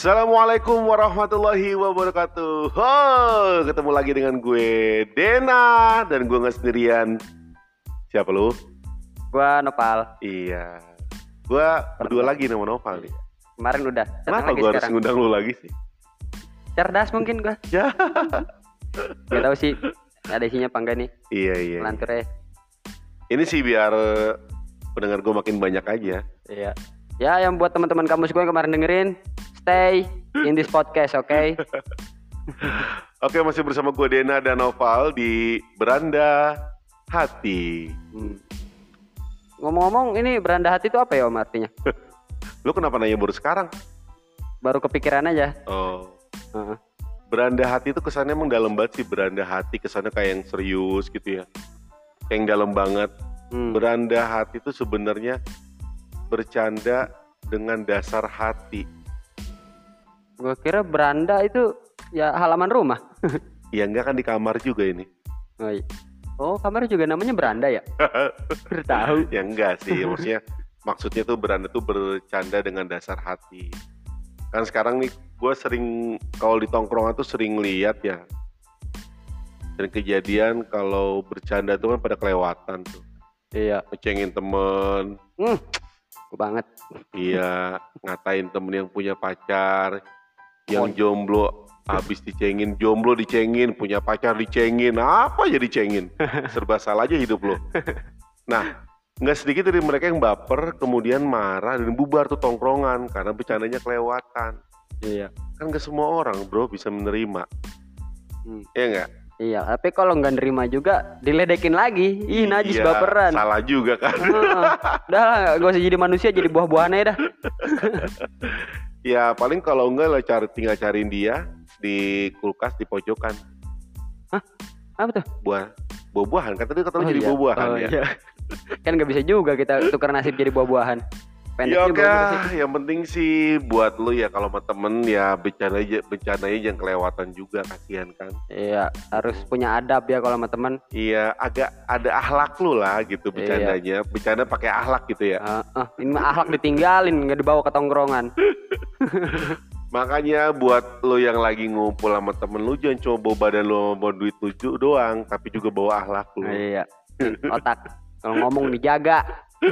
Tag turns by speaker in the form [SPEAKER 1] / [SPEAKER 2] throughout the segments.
[SPEAKER 1] Assalamualaikum warahmatullahi wabarakatuh. Oh, ketemu lagi dengan gue Dena dan gue nggak sendirian. Siapa lu?
[SPEAKER 2] Gua Nopal.
[SPEAKER 1] Iya. Gue berdua lagi nama Noval nih.
[SPEAKER 2] Kemarin udah.
[SPEAKER 1] Kenapa gue harus ngundang lu lagi sih?
[SPEAKER 2] Cerdas mungkin gua.
[SPEAKER 1] Ya.
[SPEAKER 2] Gak tahu sih ada isinya apa enggak nih.
[SPEAKER 1] Iya iya.
[SPEAKER 2] Lantur ya.
[SPEAKER 1] Ini sih biar eh, pendengar gue makin banyak aja.
[SPEAKER 2] Iya. Ya yang buat teman-teman kamu semua yang kemarin dengerin, stay in this podcast, oke?
[SPEAKER 1] Oke masih bersama gue Dena dan Noval di Beranda Hati.
[SPEAKER 2] Hmm. Ngomong-ngomong ini beranda hati itu apa ya Om artinya?
[SPEAKER 1] Lu kenapa nanya baru sekarang?
[SPEAKER 2] Baru kepikiran aja.
[SPEAKER 1] Oh.
[SPEAKER 2] Heeh.
[SPEAKER 1] Beranda hati itu kesannya emang dalam banget sih beranda hati kesannya kayak yang serius gitu ya kayak yang dalam banget
[SPEAKER 2] Hmm.
[SPEAKER 1] beranda hati itu sebenarnya bercanda dengan dasar hati
[SPEAKER 2] Gua kira beranda itu ya halaman rumah.
[SPEAKER 1] ya enggak kan di kamar juga ini
[SPEAKER 2] Oh, iya. oh kamar juga namanya beranda ya? Baru tahu.
[SPEAKER 1] ya enggak sih maksudnya maksudnya tuh beranda tuh bercanda dengan dasar hati kan sekarang nih gue sering kalau di tongkrongan tuh sering lihat ya sering kejadian kalau bercanda tuh kan pada kelewatan tuh
[SPEAKER 2] Iya.
[SPEAKER 1] ngecengin temen
[SPEAKER 2] Hmm. Banget.
[SPEAKER 1] Iya, ngatain temen yang punya pacar, yang jomblo habis dicengin, jomblo dicengin, punya pacar dicengin, apa aja dicengin, serba salah aja hidup lo. Nah, nggak sedikit dari mereka yang baper, kemudian marah dan bubar tuh tongkrongan karena bercandanya kelewatan.
[SPEAKER 2] Iya.
[SPEAKER 1] Kan gak semua orang bro bisa menerima,
[SPEAKER 2] Hmm.
[SPEAKER 1] ya nggak?
[SPEAKER 2] Iya, tapi kalau nggak nerima juga diledekin lagi. Ih, najis
[SPEAKER 1] Iya,
[SPEAKER 2] baperan.
[SPEAKER 1] Salah juga kan?
[SPEAKER 2] Udah lah, gak usah jadi manusia, jadi buah-buahan aja dah.
[SPEAKER 1] ya paling kalau enggak lah cari tinggal cariin dia di kulkas di pojokan
[SPEAKER 2] Apa tuh?
[SPEAKER 1] buah buah-buahan kan tadi kata
[SPEAKER 2] Oh,
[SPEAKER 1] jadi
[SPEAKER 2] iya.
[SPEAKER 1] buah-buahan
[SPEAKER 2] Oh,
[SPEAKER 1] ya.
[SPEAKER 2] iya. kan nggak bisa juga kita tukar nasib jadi buah-buahan. Pendek
[SPEAKER 1] Ya
[SPEAKER 2] sih.
[SPEAKER 1] yang penting sih buat lu ya kalau sama temen ya bencana aja bencananya jangan kelewatan juga kasihan kan.
[SPEAKER 2] Iya, harus punya adab ya kalau sama teman.
[SPEAKER 1] Iya, agak ada ahlak lu lah gitu
[SPEAKER 2] Iya.
[SPEAKER 1] bercandanya. Bercanda pakai ahlak gitu ya.
[SPEAKER 2] Heeh, ini mah akhlak ditinggalin, nggak dibawa ke tongkrongan.
[SPEAKER 1] Makanya buat lu yang lagi ngumpul sama temen lu jangan cuma bawa badan sama bawa duit tujuh doang, tapi juga bawa ahlak lu.
[SPEAKER 2] Iya. Otak. Kalau ngomong dijaga.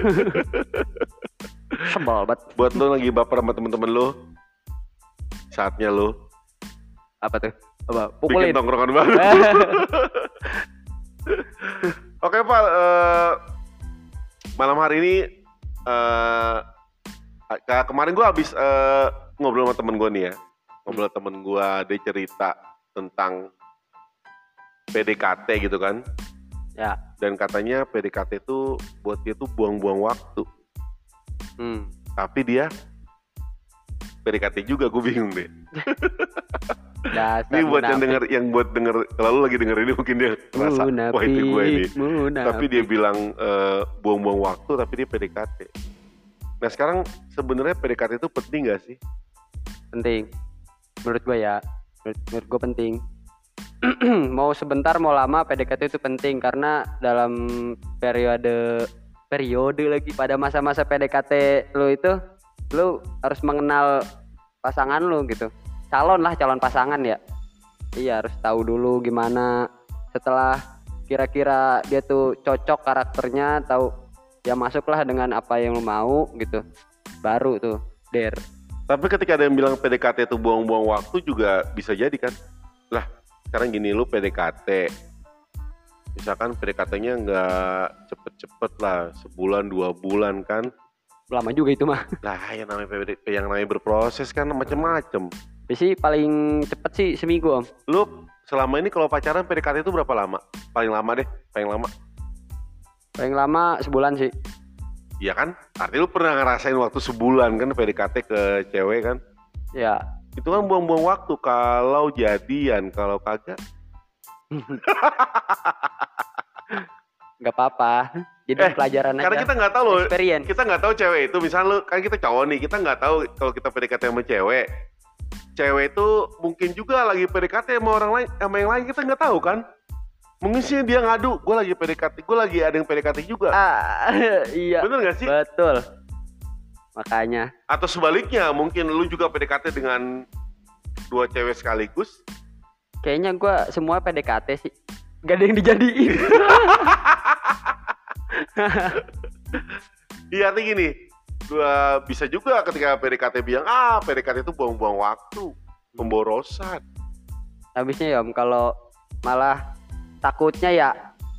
[SPEAKER 2] Sebel banget.
[SPEAKER 1] Buat lu lagi baper sama temen-temen lu, saatnya lu
[SPEAKER 2] Apa tuh? Apa?
[SPEAKER 1] bikin
[SPEAKER 2] Pukulin.
[SPEAKER 1] tongkrongan baru. Oke Pak, eh, malam hari ini eh ke- kemarin gue habis eh, ngobrol sama temen gue nih ya, ngobrol sama temen gue dia cerita tentang PDKT gitu kan,
[SPEAKER 2] ya.
[SPEAKER 1] dan katanya PDKT itu buat dia tuh buang-buang waktu,
[SPEAKER 2] Hmm.
[SPEAKER 1] tapi dia PDKT juga gue bingung deh.
[SPEAKER 2] Dasar
[SPEAKER 1] Ini buat yang
[SPEAKER 2] munafik.
[SPEAKER 1] denger, yang buat denger, kalau lu lagi denger ini mungkin dia ngerasa, wah itu gue ini.
[SPEAKER 2] munafik.
[SPEAKER 1] tapi dia bilang eh, buang-buang waktu tapi dia PDKT nah sekarang sebenarnya PDKT itu penting gak sih
[SPEAKER 2] penting menurut gue ya menurut, menurut gue penting mau sebentar mau lama PDKT itu penting karena dalam periode periode lagi pada masa-masa PDKT lu itu lu harus mengenal pasangan lu gitu. Calon lah calon pasangan ya. Iya harus tahu dulu gimana. Setelah kira-kira dia tuh cocok karakternya tahu ya masuklah dengan apa yang lu mau gitu. Baru tuh der.
[SPEAKER 1] Tapi ketika ada yang bilang PDKT itu buang-buang waktu juga bisa jadi kan? Lah sekarang gini lu PDKT misalkan PDKT-nya nggak cepet-cepet lah sebulan dua bulan kan.
[SPEAKER 2] Lama juga itu mah.
[SPEAKER 1] Lah yang namanya PDKT yang namanya berproses kan macem-macem.
[SPEAKER 2] Sih paling cepet sih seminggu om.
[SPEAKER 1] Lu selama ini kalau pacaran PDKT itu berapa lama? Paling lama deh paling lama.
[SPEAKER 2] Paling lama sebulan sih.
[SPEAKER 1] Iya kan? Artinya lu pernah ngerasain waktu sebulan kan PDKT ke cewek kan?
[SPEAKER 2] ya
[SPEAKER 1] Itu kan buang-buang waktu kalau jadian, kalau kagak
[SPEAKER 2] nggak apa-apa jadi
[SPEAKER 1] Eh,
[SPEAKER 2] pelajaran
[SPEAKER 1] karena
[SPEAKER 2] aja
[SPEAKER 1] kita nggak tahu loh.
[SPEAKER 2] experience
[SPEAKER 1] Kita nggak tahu cewek itu, misalnya lu kan kita cowok nih, kita nggak tahu kalau kita PDKT sama cewek. Cewek itu mungkin juga lagi PDKT sama orang lain, sama yang lain kita nggak tahu kan? Mungkin sih dia ngadu, gue lagi PDKT, gue lagi ada yang PDKT juga.
[SPEAKER 2] ah iya
[SPEAKER 1] Bener gak sih?
[SPEAKER 2] betul makanya
[SPEAKER 1] Atau sebaliknya, mungkin lu juga PDKT dengan dua cewek sekaligus.
[SPEAKER 2] Kayaknya gua semua PDKT sih gak ada yang dijadiin
[SPEAKER 1] Iya, artinya gini. Dua, bisa juga ketika PDKT bilang, ah PDKT itu buang-buang waktu. Pemborosan.
[SPEAKER 2] habisnya ya om kalau malah takutnya ya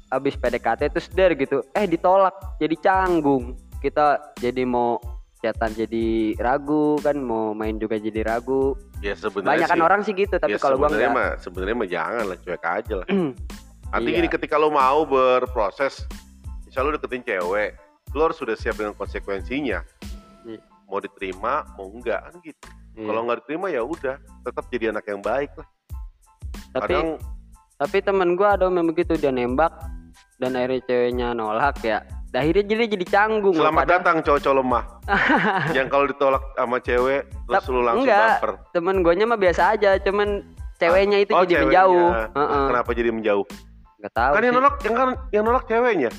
[SPEAKER 2] habis PDKT terus der gitu eh ditolak jadi canggung kita jadi mau chatan jadi ragu kan mau main juga jadi ragu
[SPEAKER 1] Ya sebenarnya
[SPEAKER 2] banyak kan
[SPEAKER 1] sih.
[SPEAKER 2] orang sih gitu tapi
[SPEAKER 1] ya,
[SPEAKER 2] kalau gua enggak
[SPEAKER 1] mah sebenarnya mah jangan lah cuek aja lah. Artinya
[SPEAKER 2] Iya.
[SPEAKER 1] gini ketika lo mau berproses, misal lo deketin cewek, lo harus sudah siap dengan konsekuensinya.
[SPEAKER 2] Iya.
[SPEAKER 1] Mau diterima, mau enggak kan gitu.
[SPEAKER 2] Iya.
[SPEAKER 1] Kalau nggak diterima ya udah, tetap jadi anak yang baik lah.
[SPEAKER 2] tapi
[SPEAKER 1] Kadang
[SPEAKER 2] tapi temen gua ada yang begitu dia nembak dan akhirnya ceweknya nolak ya akhirnya jadi jadi canggung
[SPEAKER 1] selamat
[SPEAKER 2] padahal
[SPEAKER 1] datang cowok-cowok lemah. yang kalau ditolak sama cewek terus lu langsung
[SPEAKER 2] enggak.
[SPEAKER 1] baper.
[SPEAKER 2] temen guanya mah biasa aja cuman ceweknya itu
[SPEAKER 1] Oh,
[SPEAKER 2] jadi
[SPEAKER 1] ceweknya.
[SPEAKER 2] menjauh Heeh.
[SPEAKER 1] Kenapa jadi menjauh?
[SPEAKER 2] nggak tahu
[SPEAKER 1] kan yang
[SPEAKER 2] sih.
[SPEAKER 1] nolak yang kan yang nolak ceweknya.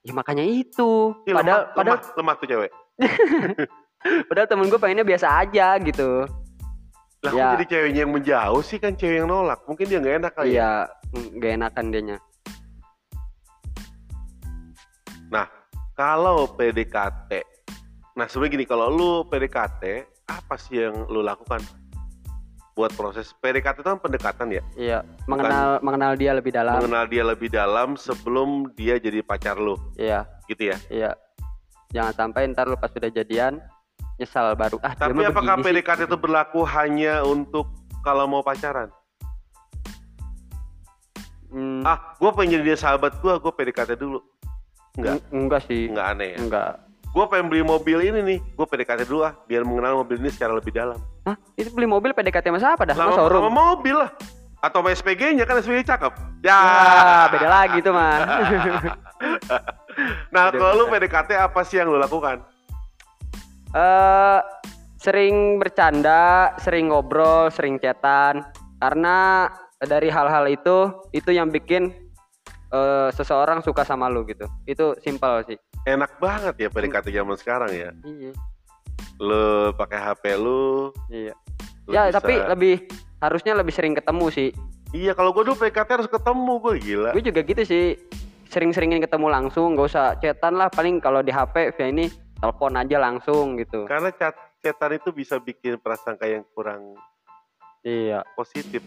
[SPEAKER 2] ya makanya itu
[SPEAKER 1] Ih,
[SPEAKER 2] padahal
[SPEAKER 1] lemah,
[SPEAKER 2] padahal
[SPEAKER 1] lemah, lemah tuh cewek.
[SPEAKER 2] padahal temen gue pengennya biasa aja gitu
[SPEAKER 1] Lah
[SPEAKER 2] Ya.
[SPEAKER 1] jadi ceweknya yang menjauh sih kan cewek yang nolak. Mungkin dia nggak enak kali ya.
[SPEAKER 2] iya mm, gak enakan dianya
[SPEAKER 1] Kalau PDKT, nah sebenarnya gini, kalau lu PDKT, apa sih yang lu lakukan buat proses PDKT itu kan pendekatan ya,
[SPEAKER 2] iya mengenal mengenal dia lebih dalam
[SPEAKER 1] mengenal dia lebih dalam sebelum dia jadi pacar lu,
[SPEAKER 2] iya
[SPEAKER 1] gitu ya.
[SPEAKER 2] iya jangan sampai ntar lu pas sudah jadian nyesal baru ah
[SPEAKER 1] Tapi apakah
[SPEAKER 2] begini sih.
[SPEAKER 1] PDKT itu berlaku hanya untuk kalau mau pacaran?
[SPEAKER 2] Hmm,
[SPEAKER 1] Ah, gue pengen jadi sahabat gue, gue PDKT dulu. Enggak,
[SPEAKER 2] eng- enggak sih
[SPEAKER 1] enggak aneh ya.
[SPEAKER 2] enggak
[SPEAKER 1] Gue pengen beli mobil ini nih, gue PDKT dulu ah, biar mengenal mobil ini secara lebih dalam.
[SPEAKER 2] Hah? itu beli mobil PDKT sama siapa dah Sama, showroom
[SPEAKER 1] sama mobil lah. Atau SPG-nya kan SPG cakep. Ya.
[SPEAKER 2] Ah, beda lagi tuh mah
[SPEAKER 1] Nah,
[SPEAKER 2] Beda.
[SPEAKER 1] kalau lu PDKT apa sih yang lu lakukan?
[SPEAKER 2] eh sering bercanda, sering ngobrol, sering chatan. Karena dari hal-hal itu, itu yang bikin eh, seseorang suka sama lu gitu. Itu simpel sih.
[SPEAKER 1] Enak banget ya PDKT zaman sekarang ya.
[SPEAKER 2] Iya.
[SPEAKER 1] Lu pakai HP lu.
[SPEAKER 2] Iya.
[SPEAKER 1] lu
[SPEAKER 2] Ya,
[SPEAKER 1] bisa-
[SPEAKER 2] tapi lebih harusnya lebih sering ketemu sih.
[SPEAKER 1] Iya, kalau gue dulu PDKT harus ketemu, gue gila.
[SPEAKER 2] Gue juga gitu sih. Sering-seringin ketemu langsung, gak usah chatan lah. Paling kalau di HP via ini telepon aja langsung gitu.
[SPEAKER 1] Karena chat chatan itu bisa bikin prasangka yang kurang
[SPEAKER 2] Iya.
[SPEAKER 1] positif.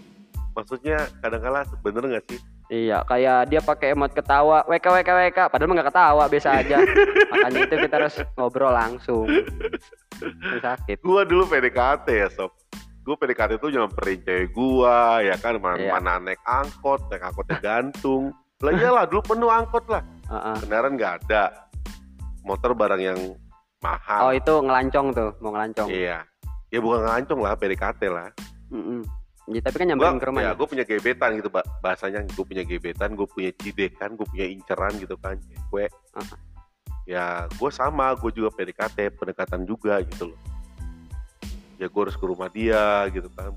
[SPEAKER 1] Maksudnya kadang-kala bener nggak sih?
[SPEAKER 2] Iya, kayak dia pakai emot ketawa, WK WK WK, padahal mah nggak ketawa, biasa aja. Makanya itu kita harus ngobrol langsung. Sakit.
[SPEAKER 1] Gua dulu PDKT ya sob. Gue PDKT tuh nyamperin cewek gua ya kan mana,
[SPEAKER 2] Iya.
[SPEAKER 1] mana naik angkot, naik angkotnya gantung. Lah iyalah dulu penuh angkot lah.
[SPEAKER 2] Heeh.
[SPEAKER 1] Kendaraan nggak ada. Motor barang yang
[SPEAKER 2] Oh
[SPEAKER 1] mahal.
[SPEAKER 2] itu ngelancong tuh, mau ngelancong.
[SPEAKER 1] Iya. Ya bukan ngelancong lah PDKT lah.
[SPEAKER 2] Mm-mm. Ya, tapi kan
[SPEAKER 1] Gua,
[SPEAKER 2] nyamperin ke rumah.
[SPEAKER 1] ya,
[SPEAKER 2] ya?
[SPEAKER 1] gue punya gebetan gitu ba- bahasanya. Gue punya gebetan, gue punya cidekan, gue punya inceran gitu kan. Cewek.
[SPEAKER 2] Aha.
[SPEAKER 1] Ya gue sama, gue juga PDKT, pendekatan juga gitu loh. Ya gue harus ke rumah dia gitu kan.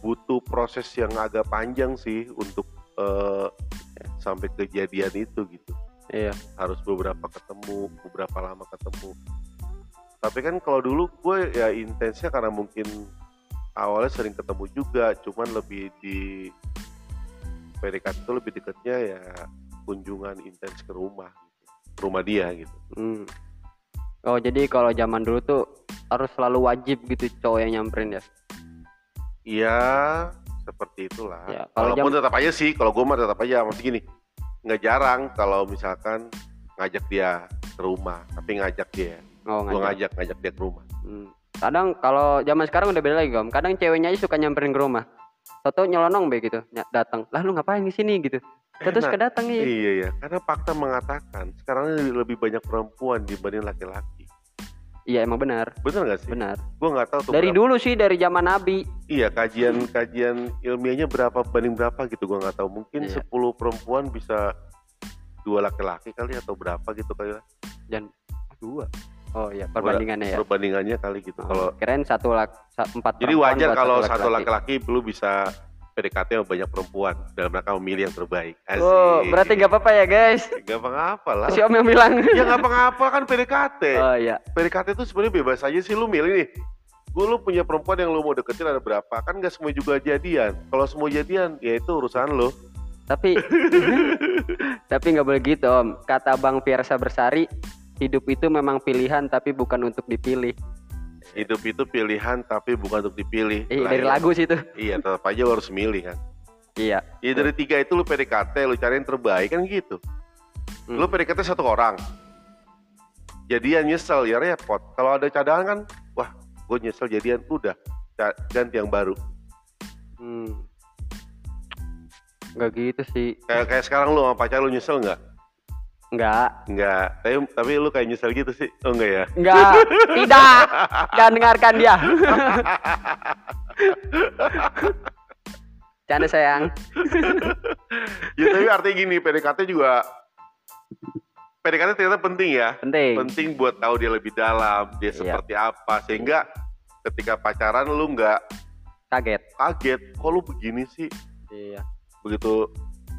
[SPEAKER 1] Butuh proses yang agak panjang sih untuk eh, sampai kejadian itu gitu.
[SPEAKER 2] Iya.
[SPEAKER 1] Harus beberapa ketemu, beberapa lama ketemu. Tapi kan kalau dulu gue ya intensnya karena mungkin awalnya sering ketemu juga, cuman lebih di PDKT itu lebih dekatnya ya kunjungan intens ke rumah, gitu. rumah dia gitu.
[SPEAKER 2] Hmm. Oh jadi kalau zaman dulu tuh harus selalu wajib gitu cowok yang nyamperin ya.
[SPEAKER 1] Iya, seperti itulah.
[SPEAKER 2] Ya, kalau
[SPEAKER 1] Walaupun tetap aja sih, kalau gue mah tetap aja masih gini, nggak jarang kalau misalkan ngajak dia ke rumah, tapi ngajak dia,
[SPEAKER 2] Oh
[SPEAKER 1] gue
[SPEAKER 2] ngajak.
[SPEAKER 1] ngajak ngajak dia ke rumah.
[SPEAKER 2] Hmm. Kadang kalau zaman sekarang udah beda lagi om. Kadang ceweknya aja suka nyamperin ke rumah. Toto nyelonong be gitu, datang. Lah lu ngapain di sini gitu? Terus kedatang iya.
[SPEAKER 1] Iya ya, karena fakta mengatakan sekarang lebih banyak perempuan dibanding laki-laki.
[SPEAKER 2] Iya emang benar,
[SPEAKER 1] Bener nggak sih?
[SPEAKER 2] benar.
[SPEAKER 1] Gue nggak tahu tuh.
[SPEAKER 2] Dari
[SPEAKER 1] berapa-
[SPEAKER 2] dulu sih dari zaman Nabi.
[SPEAKER 1] Iya kajian-kajian ilmiahnya berapa banding berapa gitu gue nggak tahu. Mungkin
[SPEAKER 2] Iya.
[SPEAKER 1] 10 perempuan bisa dua laki-laki kali atau berapa gitu kali ya.
[SPEAKER 2] Dan
[SPEAKER 1] Dua.
[SPEAKER 2] Oh iya perbandingannya ya.
[SPEAKER 1] Perbandingannya kali gitu.
[SPEAKER 2] Oh,
[SPEAKER 1] Kalau
[SPEAKER 2] kirain satu lak empat
[SPEAKER 1] jadi wajar kalau satu laki-laki belum bisa PDKT sama banyak perempuan dalam rangka memilih yang terbaik. Asik.
[SPEAKER 2] Oh, berarti nggak apa-apa ya guys.
[SPEAKER 1] Gak apa-apa lah.
[SPEAKER 2] Si Om yang bilang.
[SPEAKER 1] Ya nggak apa-apa kan PDKT.
[SPEAKER 2] Oh iya.
[SPEAKER 1] PDKT itu sebenarnya bebas aja sih lu milih nih. Gue lu punya perempuan yang lu mau deketin ada berapa? Kan gak semua juga jadian. Kalau semua jadian, ya itu urusan lu.
[SPEAKER 2] Tapi tapi nggak boleh gitu Om. Kata Bang Fiersa Bersari, hidup itu memang pilihan tapi bukan untuk dipilih.
[SPEAKER 1] Hidup itu pilihan tapi bukan untuk dipilih.
[SPEAKER 2] Eh, dari
[SPEAKER 1] ya.
[SPEAKER 2] lagu sih itu.
[SPEAKER 1] Iya, tetap aja harus milih kan.
[SPEAKER 2] Iya.
[SPEAKER 1] Ya dari tiga itu lu PDKT, lu cari yang terbaik kan gitu.
[SPEAKER 2] Hmm.
[SPEAKER 1] Lu PDKT satu orang. Jadian nyesel ya repot. Kalau ada cadangan kan, wah gue nyesel jadian udah ganti yang baru.
[SPEAKER 2] Hmm. Nggak gitu sih.
[SPEAKER 1] Kayak kayak sekarang lu sama pacar lu nyesel nggak?
[SPEAKER 2] Nggak.
[SPEAKER 1] Enggak. Tapi tapi lu kayak nyesel gitu sih. Oh enggak ya?
[SPEAKER 2] Nggak. Tidak. Jangan dengarkan dia. Canda sayang.
[SPEAKER 1] ya tapi artinya gini, PDKT juga PDKT ternyata penting ya.
[SPEAKER 2] Penting.
[SPEAKER 1] Penting buat tahu dia lebih dalam, dia
[SPEAKER 2] Iya.
[SPEAKER 1] seperti apa sehingga ketika pacaran lu nggak
[SPEAKER 2] Kaget.
[SPEAKER 1] kaget, kok lu begini sih?
[SPEAKER 2] Iya.
[SPEAKER 1] Begitu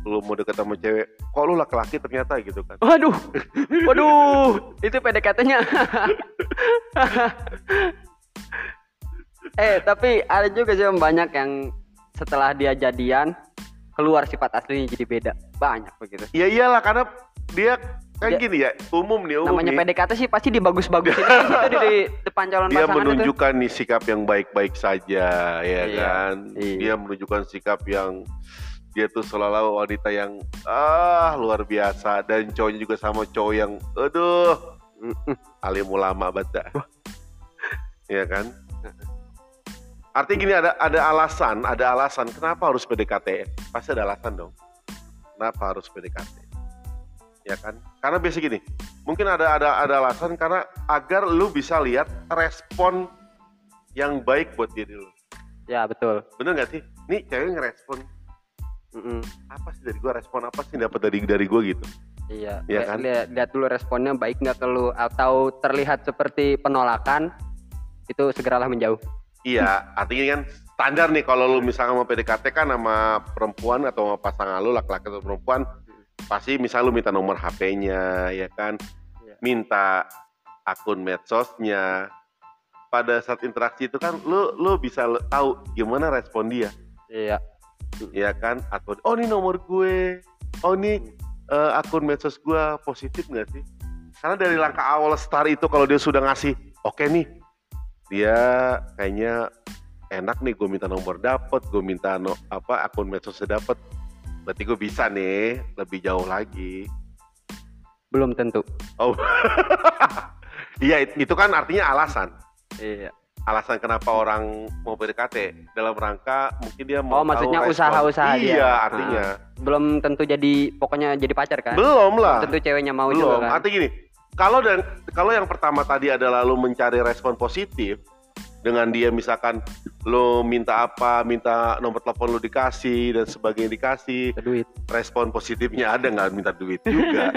[SPEAKER 1] lu mau deket sama cewek, kok lu laki-laki ternyata gitu kan.
[SPEAKER 2] Waduh. Waduh. Itu PDKT-nya. eh, tapi ada juga sih banyak yang setelah dia jadian keluar sifat aslinya jadi beda. Banyak begitu.
[SPEAKER 1] Ya iyalah karena dia kan
[SPEAKER 2] Dia-
[SPEAKER 1] gini ya, umum nih, umum
[SPEAKER 2] Namanya
[SPEAKER 1] nih.
[SPEAKER 2] PDKT sih pasti dibagus-bagusin gitu di, di depan calon
[SPEAKER 1] dia
[SPEAKER 2] pasangan itu.
[SPEAKER 1] menunjukkan nih sikap yang baik-baik saja ya
[SPEAKER 2] Iya,
[SPEAKER 1] kan
[SPEAKER 2] iya.
[SPEAKER 1] dia menunjukkan sikap yang dia tuh selalu wanita yang ah luar biasa. Dan cowoknya juga sama cowok yang aduh. Alim ulama bata ya kan? Artinya gini ada ada alasan ada alasan kenapa harus PDKT pasti ada alasan dong. Kenapa harus PDKT ya kan? Karena biasa gini mungkin ada ada ada alasan karena agar lu bisa lihat respon yang baik buat diri lu.
[SPEAKER 2] Ya betul.
[SPEAKER 1] bener nggak sih? Nih cewek ngerespon
[SPEAKER 2] Mm-mm.
[SPEAKER 1] apa sih dari gua respon apa sih dapat dari dari gua gitu
[SPEAKER 2] Iya. Lihat-
[SPEAKER 1] kan?
[SPEAKER 2] Lihat, lihat dulu responnya baik nggak ke lu atau terlihat seperti penolakan itu segeralah menjauh.
[SPEAKER 1] iya artinya kan standar nih kalau lu misalnya mau PDKT kan sama perempuan atau sama pasangan lu laki-laki atau perempuan pasti misal lu minta nomor HP-nya ya kan
[SPEAKER 2] Iya.
[SPEAKER 1] minta akun medsosnya pada saat interaksi itu kan lu lu bisa tahu gimana respon dia
[SPEAKER 2] Iya.
[SPEAKER 1] Ya kan? Atau oh ini nomor gue. Oh ini eh, akun medsos gue positif nggak sih? Karena dari langkah awal start itu kalau dia sudah ngasih oke nih dia kayaknya enak nih gue minta nomor dapet gue minta no, apa akun medsosnya dapet. Berarti gue bisa nih lebih jauh lagi.
[SPEAKER 2] Belum tentu.
[SPEAKER 1] oh. Iya it- itu kan artinya alasan.
[SPEAKER 2] Iya.
[SPEAKER 1] Alasan kenapa orang mau PDKT dalam rangka mungkin dia mau
[SPEAKER 2] Oh, maksudnya usaha-usaha dia.
[SPEAKER 1] iya artinya
[SPEAKER 2] Belum tentu jadi pokoknya jadi pacar kan?
[SPEAKER 1] belum lah
[SPEAKER 2] Tentu ceweknya mau
[SPEAKER 1] belum
[SPEAKER 2] juga kan.
[SPEAKER 1] artinya gini kalau dan kalau yang pertama tadi adalah lu mencari respon positif dengan dia misalkan lu minta apa minta nomor telepon lu dikasih dan sebagainya dikasih
[SPEAKER 2] duit.
[SPEAKER 1] respon positifnya ada nggak minta duit juga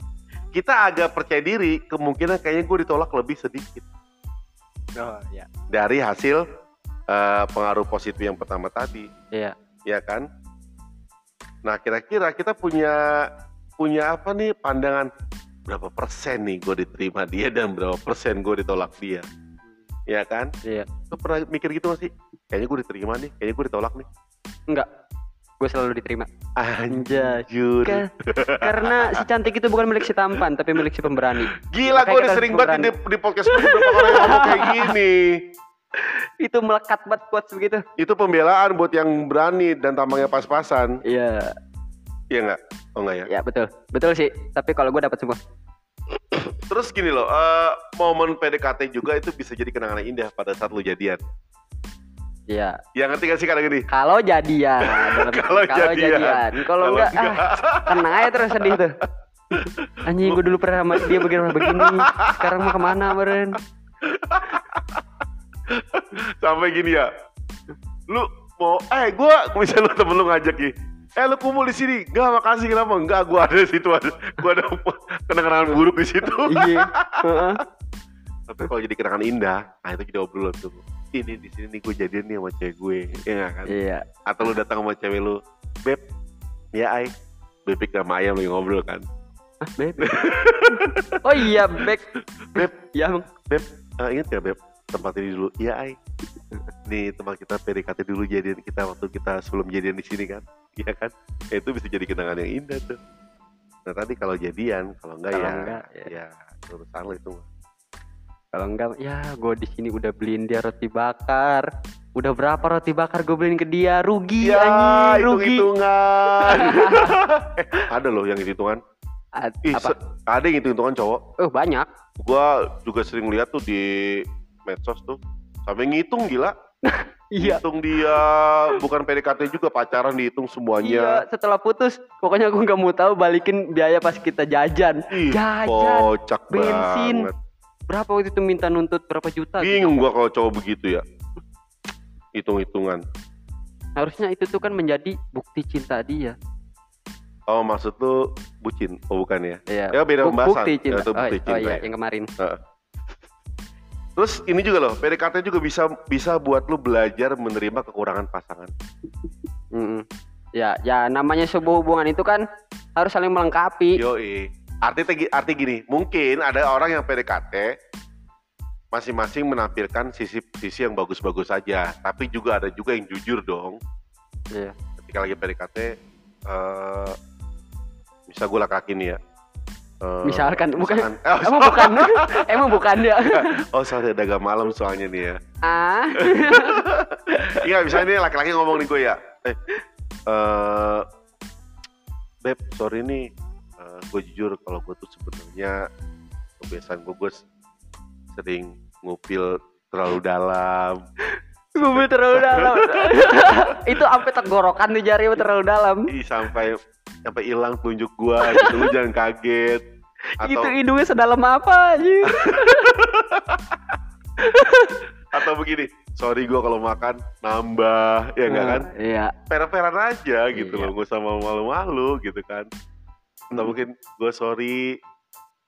[SPEAKER 1] kita agak percaya diri kemungkinan kayaknya gue ditolak lebih sedikit
[SPEAKER 2] Oh iya.
[SPEAKER 1] dari hasil eh, pengaruh positif yang pertama tadi
[SPEAKER 2] Iya.
[SPEAKER 1] ya kan? Nah kira-kira kita punya punya apa nih pandangan berapa persen nih gue diterima dia dan berapa persen gue ditolak dia, ya kan?
[SPEAKER 2] Iya.
[SPEAKER 1] Lo pernah mikir gitu gak sih? Kayaknya gue diterima nih, kayaknya gue ditolak nih.
[SPEAKER 2] Enggak. Gue selalu diterima.
[SPEAKER 1] Anjir.
[SPEAKER 2] Ka- karena si cantik itu bukan milik si tampan, tapi milik si pemberani.
[SPEAKER 1] Gila gue udah sering banget di, di podcast gue orang yang ngomong kayak gini.
[SPEAKER 2] Itu melekat banget quotes begitu.
[SPEAKER 1] Itu pembelaan buat yang berani dan tampangnya pas-pasan.
[SPEAKER 2] Iya.
[SPEAKER 1] Iya nggak? Oh nggak ya?
[SPEAKER 2] Ya betul. Betul sih. Tapi kalau gue dapat semua.
[SPEAKER 1] Terus gini loh, eh, momen PDKT juga itu bisa jadi kenangan indah pada saat lu jadian.
[SPEAKER 2] Iya.
[SPEAKER 1] Ya ngerti gak sih kadang gini?
[SPEAKER 2] Kalau jadian.
[SPEAKER 1] Kalau jadian.
[SPEAKER 2] Kalau
[SPEAKER 1] Kalau
[SPEAKER 2] enggak,
[SPEAKER 1] enggak.
[SPEAKER 2] ah, tenang aja terus sedih tuh. Anjing gue dulu pernah sama dia begini begini. Sekarang mau ke mana meren?
[SPEAKER 1] Sampai gini ya. Lu mau eh gua misalnya lu temen lu ngajak nih. Eh lu kumpul di sini. Enggak, makasih kenapa? Enggak, gua ada di situ ada. Gua ada kenangan buruk di situ.
[SPEAKER 2] Iya. Heeh.
[SPEAKER 1] Tapi kalau jadi kenangan indah, nah itu jadi obrolan tuh. Ini di sini nih gue jadian nih sama cewek gue. Ya kan?
[SPEAKER 2] Iya.
[SPEAKER 1] Atau lu datang sama cewek lu beb ya ay bebek sama ayam lagi ngobrol kan?
[SPEAKER 2] Ah beb? Oh iya beb.
[SPEAKER 1] Beb.
[SPEAKER 2] ya Bang.
[SPEAKER 1] beb eh, ingat gak beb? Tempat ini dulu. Iya ay nih tempat kita PDKT dulu jadian kita waktu kita sebelum jadian di sini kan? Iya kan? Ya, itu bisa jadi kenangan yang indah tuh. Nah tadi kalau jadian kalau enggak
[SPEAKER 2] Kalau
[SPEAKER 1] ya
[SPEAKER 2] enggak, ya.
[SPEAKER 1] ya urusan lo itu.
[SPEAKER 2] Kalau enggak ya gue di sini udah beliin dia roti bakar. Udah berapa roti bakar gue beliin ke dia? Rugi
[SPEAKER 1] ya
[SPEAKER 2] anjing rugi.
[SPEAKER 1] hitungan eh ada loh yang hitungan. Ih,
[SPEAKER 2] apa?
[SPEAKER 1] ada yang hitung hitungan cowok.
[SPEAKER 2] Oh banyak.
[SPEAKER 1] Gua juga sering lihat tuh di medsos tuh. Sampai ngitung gila.
[SPEAKER 2] Iya.
[SPEAKER 1] Hitung dia. Bukan PDKT juga pacaran dihitung
[SPEAKER 2] Iya,
[SPEAKER 1] semuanya
[SPEAKER 2] setelah putus, pokoknya aku nggak mau tahu balikin biaya pas kita jajan.
[SPEAKER 1] Ih,
[SPEAKER 2] Jajan,
[SPEAKER 1] kocak
[SPEAKER 2] bensin.
[SPEAKER 1] banget
[SPEAKER 2] Berapa waktu itu minta nuntut berapa juta? gitu.
[SPEAKER 1] bingung gua kalau cowok begitu ya hitung hitungan
[SPEAKER 2] Harusnya itu tuh kan menjadi bukti cinta dia.
[SPEAKER 1] oh maksud lu bucin oh bukan ya
[SPEAKER 2] Iya.
[SPEAKER 1] ya beda
[SPEAKER 2] Buk-
[SPEAKER 1] pembahasan
[SPEAKER 2] bukti cinta.
[SPEAKER 1] Ya, itu
[SPEAKER 2] oh,
[SPEAKER 1] bukti
[SPEAKER 2] oh
[SPEAKER 1] cinta
[SPEAKER 2] iya,
[SPEAKER 1] ya.
[SPEAKER 2] yang kemarin.
[SPEAKER 1] terus ini juga loh PDKT juga bisa bisa buat lu belajar menerima kekurangan pasangan
[SPEAKER 2] Mm-mm. Ya, ya namanya sebuah hubungan itu kan harus saling melengkapi.
[SPEAKER 1] Yoi. Arti tegi- arti gini, mungkin ada orang yang PDKT masing-masing menampilkan sisi sisi yang bagus-bagus saja, tapi juga ada juga yang jujur dong.
[SPEAKER 2] Iya.
[SPEAKER 1] Ketika lagi PDKT, eh bisa gue nih ya. Eh,
[SPEAKER 2] Misalkan, bukan-
[SPEAKER 1] oh,
[SPEAKER 2] Emang bukan? Emang bukan ya?
[SPEAKER 1] oh soalnya dagang malam soalnya nih ya.
[SPEAKER 2] ah,
[SPEAKER 1] Iya misalnya nih laki-laki ngomong nih gue ya, eh, eh, beb sorry nih, eh, gue jujur kalau gue tuh sebenarnya kebiasaan gue gue sering ngupil terlalu dalam.
[SPEAKER 2] gue terlalu dalam. itu sampai tenggorokan tuh jari terlalu dalam.
[SPEAKER 1] Ih, sampai sampai hilang tunjuk gue, gitu lu jangan kaget. Atau
[SPEAKER 2] Itu hidungnya sedalam apa aja?
[SPEAKER 1] atau begini, sorry gue kalau makan nambah, ya enggak kan?
[SPEAKER 2] Iya.
[SPEAKER 1] Fair-fairan aja gitu
[SPEAKER 2] Iya.
[SPEAKER 1] loh, gak usah malu-malu gitu kan. Atau mungkin gue sorry,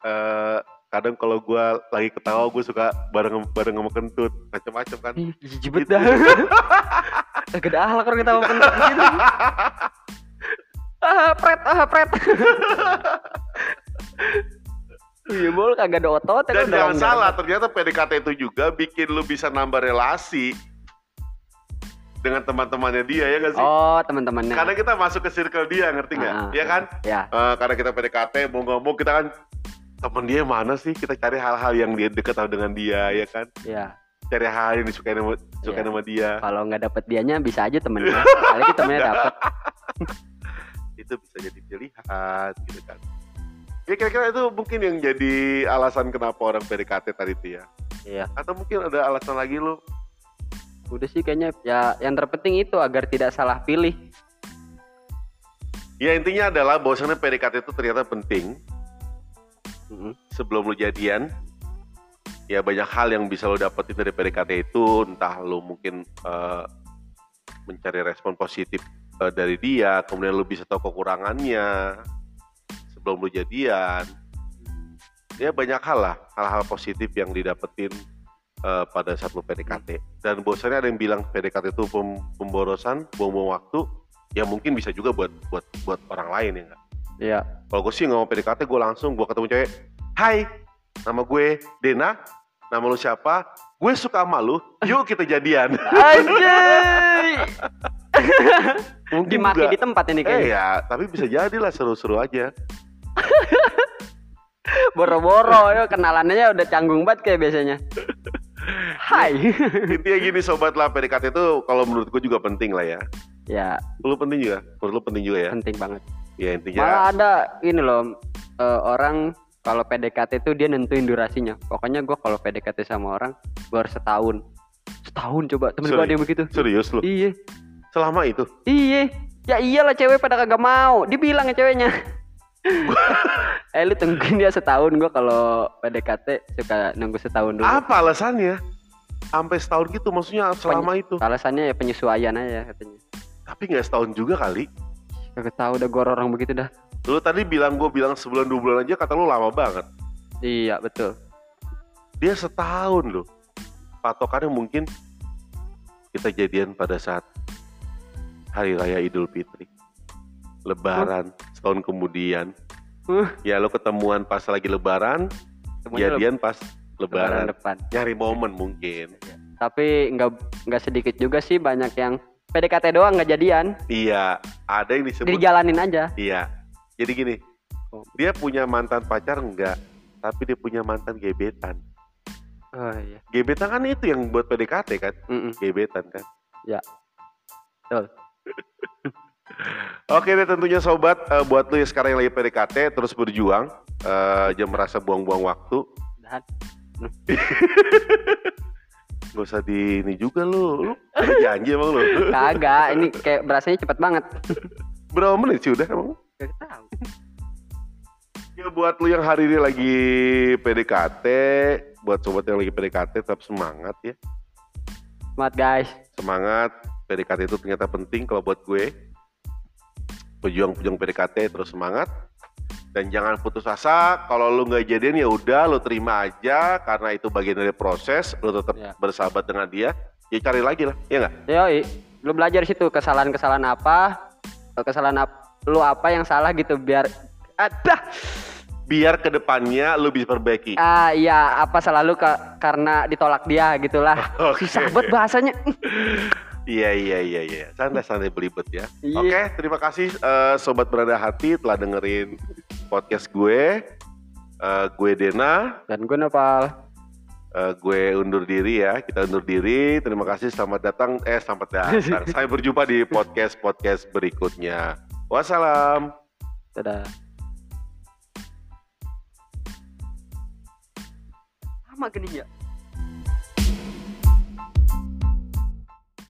[SPEAKER 1] eh kadang kalau gue lagi ketawa gue suka bareng bareng sama kentut macam-macam kan.
[SPEAKER 2] Jijibet
[SPEAKER 1] Gitu.
[SPEAKER 2] dah. Ada ahlak orang kita mau kentut gitu. ah, pret, ah, pret. Iya, bol kagak ada otot ya
[SPEAKER 1] Dan jangan salah, ternyata PDKT itu juga bikin lu bisa nambah relasi dengan teman-temannya dia ya gak sih?
[SPEAKER 2] Oh, teman-temannya.
[SPEAKER 1] Karena kita masuk ke circle dia, ngerti nggak?
[SPEAKER 2] Ah.
[SPEAKER 1] Ya kan?
[SPEAKER 2] Ya.
[SPEAKER 1] Eh, karena kita PDKT mau ngomong kita kan temen dia mana sih? Kita cari hal-hal yang dia deket dengan dia, ya kan?
[SPEAKER 2] Ya,
[SPEAKER 1] Cari hal yang disukai sama, sukai
[SPEAKER 2] Iya.
[SPEAKER 1] sama dia.
[SPEAKER 2] kalau nggak dapet dianya bisa aja temennya. Kali temennya dapet.
[SPEAKER 1] Itu bisa jadi pilihan, gitu kan? Ya kira-kira itu mungkin yang jadi alasan kenapa orang PDKT tadi itu ya.
[SPEAKER 2] Iya.
[SPEAKER 1] Atau mungkin ada alasan lagi lu
[SPEAKER 2] Udah sih kayaknya ya yang terpenting itu agar tidak salah pilih.
[SPEAKER 1] Ya intinya adalah bahwasannya PDKT itu ternyata penting
[SPEAKER 2] Mm-mm.
[SPEAKER 1] sebelum lu jadian. Ya banyak hal yang bisa lo dapetin dari PDKT itu, entah lo mungkin eh, mencari respon positif eh, dari dia, kemudian lo bisa tahu kekurangannya sebelum lo jadian. Ya banyak hal lah, hal-hal positif yang didapetin eh, pada saat lo PDKT. Dan bosannya ada yang bilang PDKT itu pem- pemborosan, buang-buang waktu. Ya mungkin bisa juga buat buat buat orang lain ya nggak?
[SPEAKER 2] Iya.
[SPEAKER 1] Kalau gue sih nggak mau PDKT, gue langsung gue ketemu cewek. Hai, nama gue Dena. Nama lu siapa? Gue suka sama lu. Yuk kita jadian.
[SPEAKER 2] Anjay.
[SPEAKER 1] Mungkin
[SPEAKER 2] Dimaki
[SPEAKER 1] juga.
[SPEAKER 2] di tempat ini
[SPEAKER 1] Eh
[SPEAKER 2] kayaknya.
[SPEAKER 1] ya, tapi bisa jadi lah seru-seru aja.
[SPEAKER 2] Boro-boro ya kenalannya udah canggung banget kayak biasanya. Hai.
[SPEAKER 1] Intinya gini sobat lah, PDKT itu kalau menurut gue juga penting lah ya.
[SPEAKER 2] ya,
[SPEAKER 1] Lu penting juga? Menurut lu penting juga ya?
[SPEAKER 2] penting banget.
[SPEAKER 1] Ya intinya.
[SPEAKER 2] Malah ada ini loh eh, orang kalau PDKT itu dia nentuin durasinya. Pokoknya gue kalau PDKT sama orang gue harus setahun. Setahun coba temen gue ada yang begitu.
[SPEAKER 1] Serius lu?
[SPEAKER 2] Iya,
[SPEAKER 1] Selama itu?
[SPEAKER 2] iya. Ya iyalah cewek pada kagak mau. Dibilang ya ceweknya. eh lu tungguin dia setahun gue kalau PDKT suka nunggu setahun dulu.
[SPEAKER 1] Apa alasannya? Sampai setahun gitu, maksudnya selama itu.
[SPEAKER 2] Alasannya ya penyesuaian aja katanya.
[SPEAKER 1] Tapi nggak setahun juga kali.
[SPEAKER 2] Kagak tahu udah gue orang begitu dah.
[SPEAKER 1] Lu tadi bilang gue bilang sebulan dua bulan aja kata lu lama banget.
[SPEAKER 2] Iya betul.
[SPEAKER 1] Dia setahun loh. Patokannya mungkin kita jadian pada saat hari raya Idul Fitri. Lebaran setahun kemudian.
[SPEAKER 2] Uh,
[SPEAKER 1] Ya lo ketemuan pas lagi lebaran,
[SPEAKER 2] semuanya
[SPEAKER 1] jadian pas
[SPEAKER 2] lebaran
[SPEAKER 1] lebaran.
[SPEAKER 2] depan.
[SPEAKER 1] Nyari momen mungkin.
[SPEAKER 2] Tapi nggak nggak sedikit juga sih banyak yang PDKT doang nggak jadian,
[SPEAKER 1] Iya, ada yang disebut
[SPEAKER 2] dijalanin aja.
[SPEAKER 1] Iya. Jadi gini, dia punya mantan pacar enggak, tapi dia punya mantan gebetan.
[SPEAKER 2] Oh iya.
[SPEAKER 1] Gebetan kan itu yang buat PDKT kan?
[SPEAKER 2] Mm-mm.
[SPEAKER 1] Gebetan kan?
[SPEAKER 2] Ya. Betul.
[SPEAKER 1] Oke deh tentunya sobat, eh, buat lu yang sekarang yang lagi PDKT terus berjuang, eh, jangan merasa buang-buang waktu.
[SPEAKER 2] Dan
[SPEAKER 1] Gak usah di ini juga lu, lu janji emang lu.
[SPEAKER 2] kagak, ini kayak berasanya cepet banget.
[SPEAKER 1] Berapa menit sih udah emang?
[SPEAKER 2] Gak tahu.
[SPEAKER 1] Ya buat lu yang hari ini lagi PDKT, buat sobat yang lagi PDKT tetap semangat ya.
[SPEAKER 2] Semangat guys.
[SPEAKER 1] semangat PDKT itu ternyata penting kalau buat gue pejuang-pejuang PDKT terus semangat. Dan jangan putus asa kalau lu nggak jadian ya udah lu terima aja. Karena itu bagian dari proses lu tetap
[SPEAKER 2] Ya.
[SPEAKER 1] bersahabat dengan dia. Ya cari lagi lah ya nggak?
[SPEAKER 2] Yoi, lu belajar situ kesalahan-kesalahan apa, kesalahan ap- lu apa yang salah gitu biar ada
[SPEAKER 1] biar ke depannya lu bisa perbaiki.
[SPEAKER 2] Ah iya apa selalu ka- karena ditolak dia gitulah.
[SPEAKER 1] Oke.
[SPEAKER 2] susah banget bahasanya
[SPEAKER 1] iya iya iya iya santai-santai belibet ya
[SPEAKER 2] Iya.
[SPEAKER 1] oke terima kasih eh, sobat berada hati telah dengerin podcast gue Eh, gue Dena
[SPEAKER 2] dan gue Nopal
[SPEAKER 1] Eh, gue undur diri ya, kita undur diri. Terima kasih, selamat datang. Eh, selamat datang. Saya berjumpa di podcast podcast berikutnya. Wassalam.
[SPEAKER 2] dadah sama gini ya